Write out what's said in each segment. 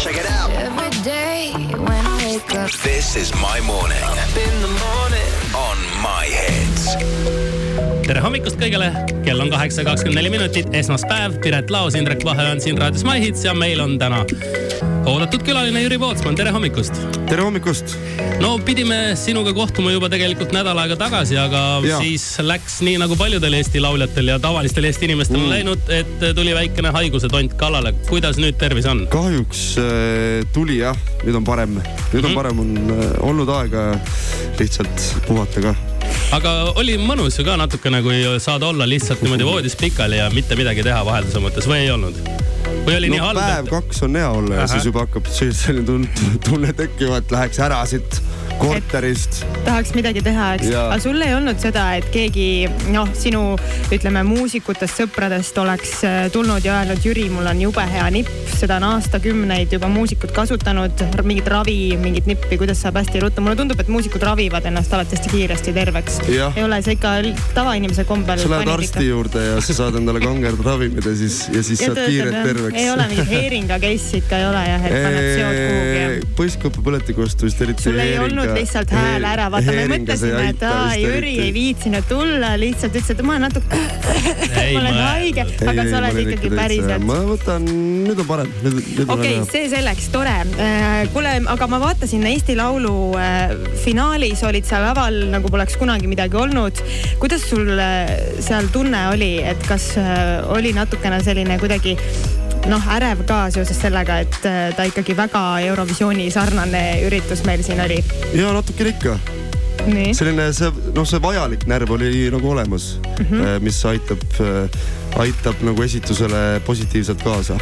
Check it out. Every day when I wake up. This is my morning. In the morning. On my hits. tere hommikust kõigile, kell on kaheksa kakskümmend neli minutit, esmaspäev, Piret Laos, Indrek Vahe on siin raadios My Hits ja meil on täna oodatud külaline Jüri Pootsman, tere hommikust. tere hommikust! no pidime sinuga kohtuma juba tegelikult nädal aega tagasi, aga ja. siis läks nii nagu paljudel Eesti lauljatel ja tavalistel Eesti inimestel mm. on läinud, et tuli väikene haiguse tont kallale. kuidas nüüd tervis on? kahjuks äh, tuli jah, nüüd on parem, nüüd mm -hmm. on mhm. parem, on äh, olnud aega lihtsalt puhata ka aga oli mõnus ju ka natukene, kui saad olla lihtsalt niimoodi voodis pikali ja mitte midagi teha vahelduse mõttes või ei olnud? Või oli no, nii halb? päev-kaks on hea olla ja Aha. siis juba hakkab selline tunne tekkima, et läheks ära siit korterist. tahaks midagi teha, eks. aga sul ei olnud seda, et keegi noh, sinu ütleme muusikutest, sõpradest oleks äh, tulnud ja öelnud, Jüri, mul on jube hea nipp, seda on aastakümneid juba muusikud kasutanud, mingit ravi, mingit nippi, kuidas saab hästi ruttu. mulle tundub, et muusikud ravivad ennast alati hästi kiiresti terveks. ei ole see ikka tavainimese kombel. sa lähed arsti juurde ja sa saad endale kanged ravimid ja siis, ja siis ja saad kiirelt terveks. ei ole mingit heeringa case'i ikka ei ole jah, et paned seod kuhugi. põsskoppa põletiku vastu vist eriti. sul ei olnud kuulnud lihtsalt hääle ära, vaata me mõtlesime, et aa, Jüri ei viitsinud tulla, lihtsalt ütles, et ma olen natuke, ma olen haige, aga sa oled ikkagi päriselt. ma võtan, nüüd on parem. okei okay,, see selleks, tore. Äh, kuule, aga ma vaatasin Eesti Laulu äh, finaalis olid sa laval nagu poleks kunagi midagi olnud. kuidas sul äh, seal tunne oli, et kas oli natukene selline kuidagi noh, ärev ka seoses sellega, et äh, ta ikkagi väga Eurovisiooni sarnane üritus meil siin oli. ja natukene ikka. selline see noh, see vajalik närv oli nagu olemas mm, -hmm. mis aitab, äh, aitab nagu esitusele positiivselt kaasa.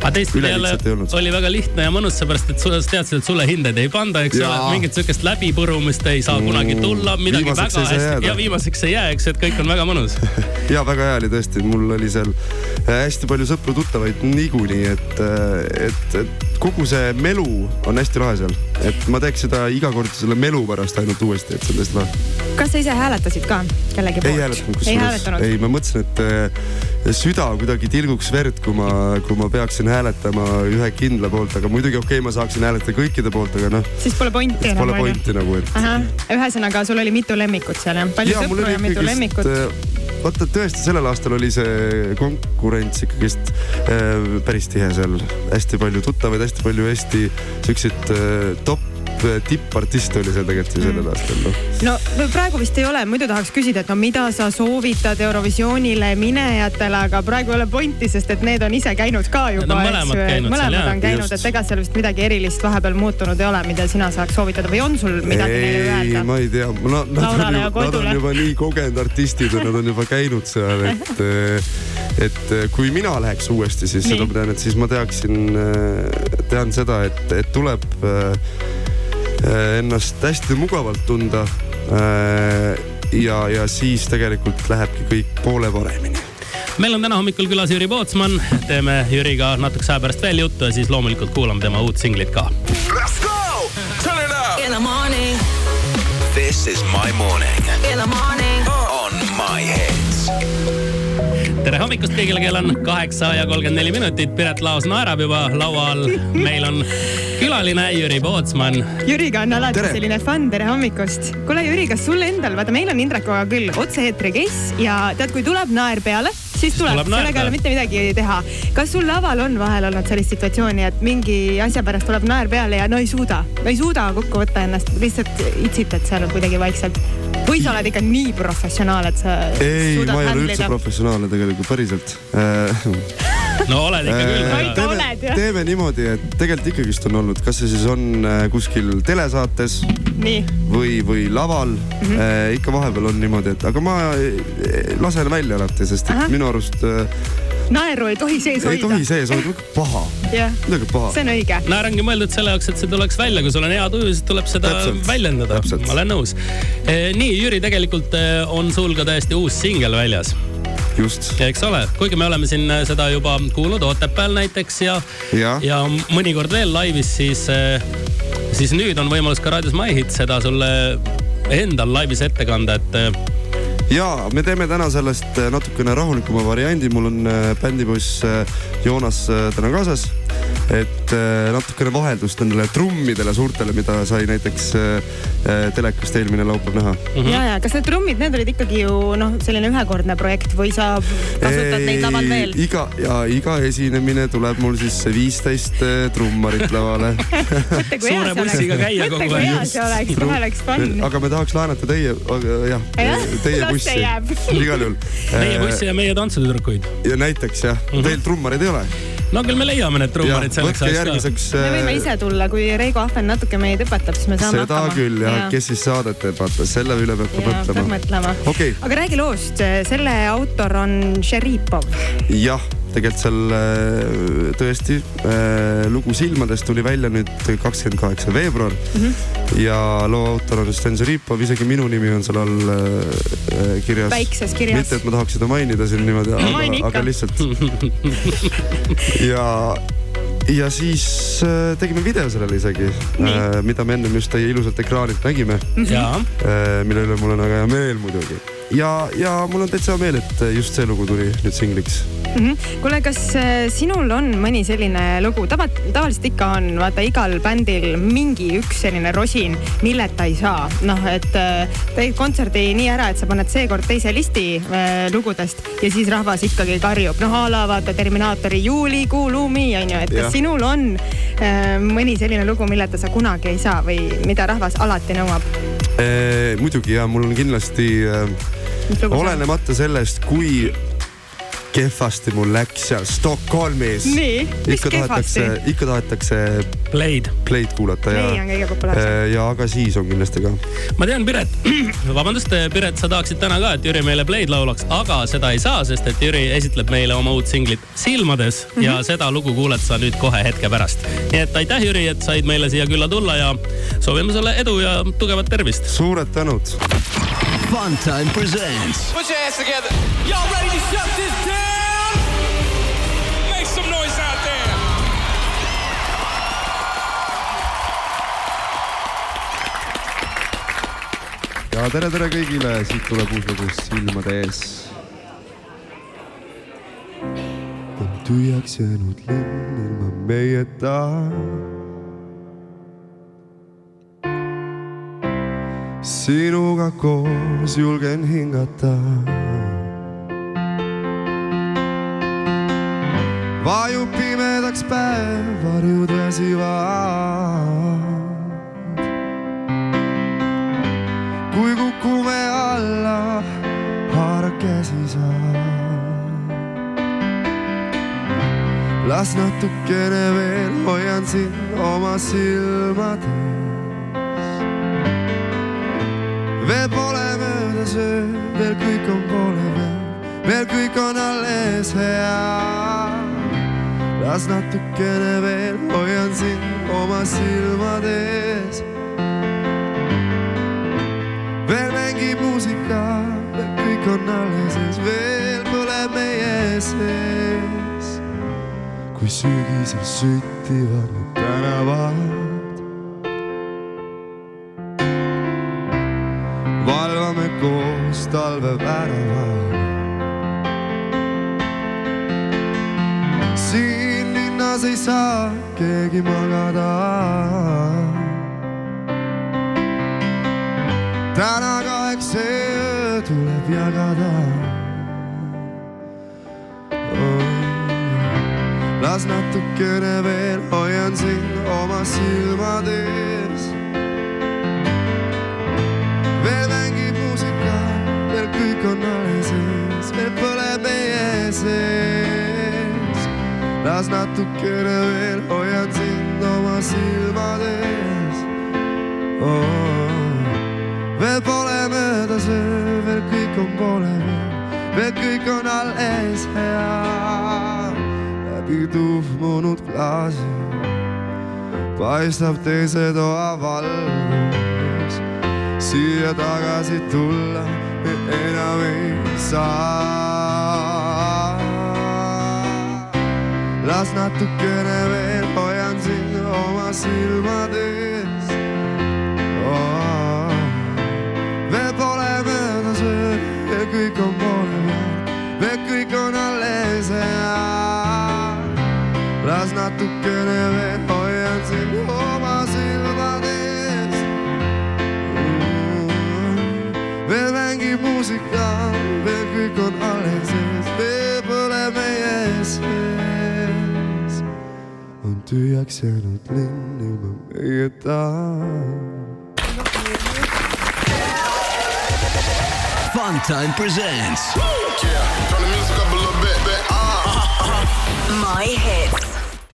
Aga teistpidi jälle oli väga lihtne ja mõnus, seepärast et sa teadsid, et sulle hindeid ei panda, eks ole, mingit sihukest läbipõrumist ei saa mm, kunagi tulla, midagi väga hästi ja viimaseks ei jää, eks, et kõik on väga mõnus. Ja väga hea oli tõesti, mul oli seal äh, hästi palju sõpru-tuttavaid niikuinii, et, äh, et, et kogu see melu on hästi lahe seal, et ma teeks seda iga kord selle melu pärast ainult uuesti, et see on tõesti lahe. Kas sa ise hääletasid ka kellegi poolt? ei hääletanud kusjuures, ei, ma mõtlesin, et äh, süda kuidagi tilguks verd, kui ma, kui ma peaksin hääletama ühe kindla poolt, aga muidugi okei okay,, ma saaksin hääletada kõikide poolt, aga noh. siis pole pointi enam. Pole pointi nagu, et. ühesõnaga, sul oli mitu lemmikut seal jah? palju ja, sõpru ja mitu lemmikut? Äh, vaata tõesti, sellel aastal oli see konkurents ikkagist äh, päris tihe seal, hästi palju tuttavaid, hästi palju Eesti siukseid äh, top tippartist oli seal tegelikult ju sellel mm. aastal noh. no praegu vist ei ole, muidu tahaks küsida, et no mida sa soovitad Eurovisioonile minejatele, aga praegu ei ole pointi, sest et need on ise käinud ka juba. mõlemad käinud mõlemad seal, on käinud, et ega seal vist midagi erilist vahepeal muutunud ei ole, mida sina saaks soovitada või on sul midagi neile öelda? ma ei tea, no, nad, on juba, nad on juba nii kogenud artistid ja nad on juba käinud seal, et et kui mina läheks uuesti, siis nii. seda ma tean, et siis ma teaksin, tean seda, et, et tuleb Äh, ennast hästi mugavalt tunda. Äh, ja, ja siis tegelikult lähebki kõik poole paremini meil on täna hommikul külas Jüri Pootsman, teeme Jüriga natukese aja pärast veel juttu ja siis loomulikult kuulame tema uut singlit ka. Let's go, turn it up. In the morning. This is my morning. In the morning. Hommikust kõigile, kell on kaheksa ja kolmkümmend neli minutit. Piret Laos naerab juba laua all. meil on külaline Jüri Pootsman. Jüriga on alati tere. selline fun, tere hommikust. kuule Jüri, kas sul endal, vaata meil on Indrekuga küll otse-eetri case ja tead, kui tuleb naer peale, siis tuleb, tuleb, sellega ei ole mitte midagi teha. kas sul laval on vahel olnud sellist situatsiooni, et mingi asja pärast tuleb naer peale ja no ei suuda, no ei suuda kokku võtta ennast, lihtsalt itsitad seal kuidagi vaikselt? Või sa oled ikka nii professionaal, et sa. ei, ma ei ole üldse professionaalne tegelikult, päriselt no oled ikka küll. Äh, teeme, teeme niimoodi, et tegelikult ikkagist on olnud, kas see siis on äh, kuskil telesaates nii. või, või laval mm. -hmm. ikka vahepeal on niimoodi, et aga ma lasen välja alati, sest et Aha. minu arust naeru ei tohi sees hoida. ei tohi sees hoida, paha yeah.. midagi paha. see on õige. naer ongi mõeldud selle jaoks, et see tuleks välja, kui sul on hea tuju, siis tuleb seda Täpselt. väljendada. ma olen nõus. nii, Jüri, tegelikult on sul ka täiesti uus singel väljas just. eks ole, kuigi me oleme siin äh, seda juba kuulnud Otepääl näiteks ja, ja., ja mõnikord veel laivis, siis, siis nüüd on võimalus ka raadios My Hit seda sulle endal laivis ette kanda, et ja me teeme täna sellest natukene rahulikuma variandi, mul on bändipoiss Joonas täna kaasas et äh, natukene vaheldust nendele trummidele suurtele, mida sai näiteks telekast eelmine laupäev näha mm. -hmm. ja, ja kas need trummid, need olid ikkagi ju noh, selline ühekordne projekt või sa kasutad Ei, neid laval veel? iga ja iga esinemine tuleb mul siis viisteist trummarit lavale suure bussiga käia kogu aeg. mõtle, kui hea see oleks, kohe oleks fun. aga me tahaks laenata teie, jah, teie bussi igal juhul. meie bussi ja meie tantsutüdrukuid. ja näiteks jah mm, -hmm. teil trummareid ei ole? No küll me leiame need trummarid selleks ajaks ka. me võime ise tulla, kui Reigo Ahven natuke meid õpetab, siis me saame seda hakkama. seda küll jah ja., kes siis saadet teeb, vaata selle üle peab ka mõtlema. peab mõtlema okay.. aga räägi loost, selle autor on Šeripov. jah tegelikult seal äh, tõesti äh, lugu Silmadest tuli välja nüüd kakskümmend kaheksa veebruar mm. -hmm. ja loo autor on Sten Zuripov, isegi minu nimi on seal all äh, kirjas. väikses kirjas. mitte, et ma tahaks seda mainida siin niimoodi, aga, aga lihtsalt ja ja siis äh, tegime video sellele isegi, äh, mida me ennem just teie ilusalt ekraanilt nägime. Äh, mille üle mul on väga hea meel muidugi ja, ja mul on täitsa hea meel, et just see lugu tuli nüüd singliks mm -hmm.. kuule, kas äh, sinul on mõni selline lugu, tava, tavaliselt ikka on vaata igal bändil mingi üks selline rosin, milleta ei saa. noh, et äh, teed kontserdi nii ära, et sa paned seekord teise listi äh, lugudest ja siis rahvas ikkagi karjub. noh a la vaata Terminaatori juulikuu lumi on ju, et kas ja. sinul on äh, mõni selline lugu, milleta sa kunagi ei saa või mida rahvas alati nõuab? muidugi ja mul on kindlasti äh olenemata sellest, kui kehvasti mul läks seal Stockholmis. nii, mis ikka kehvasti? ikka tahetakse Play'd, Play'd kuulata ja. Play on kõige populaarsem. Äh, ja aga siis on kindlasti ka. ma tean, Piret, vabandust, Piret, sa tahaksid täna ka, et Jüri meile Play'd laulaks, aga seda ei saa, sest et Jüri esitleb meile oma uut singlit Silmades mm -hmm. ja seda lugu kuuled sa nüüd kohe hetke pärast. nii et aitäh, Jüri, et said meile siia külla tulla ja soovime sulle edu ja tugevat tervist. suured tänud. Funtime presents. Put your hands together. Y'all ready to shut this down? Tere, tere kõigile, siit tuleb uus lugu silmade ees. on tühjaks jäänud linn ilma meieta sinuga koos julgen hingata. vajub pimedaks päev, varjud väsivad. Käsi sa. las natukene veel hoian sind oma silmades. veel pole möödas öö, veel kõik on poole peal, veel kõik on alles hea. las natukene veel hoian sind oma silmade ees. veel mängib muusika, kõik on alles ees, veel põleb meie sees. kui sügisel süttivad need tänavad. valvame koos talveväraval. siin linnas ei saa keegi magada. Tuleb jagada las natukene veel hoian sind oma silmade ees kõik on alles ees, veel põleb meie sees. las natukene veel hoian sind oma silmade ees oh.. veel pole möödas öö, veel kõik on poole peal, veel kõik on alles hea. läbi tuhmunud klaasi paistab teise toa valgus, siia tagasi tulla enam ei saa. las natukene veel hoian sind oma silmades natukene veel hoian sind oma silmade ees mm.. veel mängib muusika, veel kõik on alles ees, veel põleb meie sees. on tühjaks jäänud linn ilma meieta. Funtime presents. Yeah, turn the music up a little bit. bit. Uh. My hits.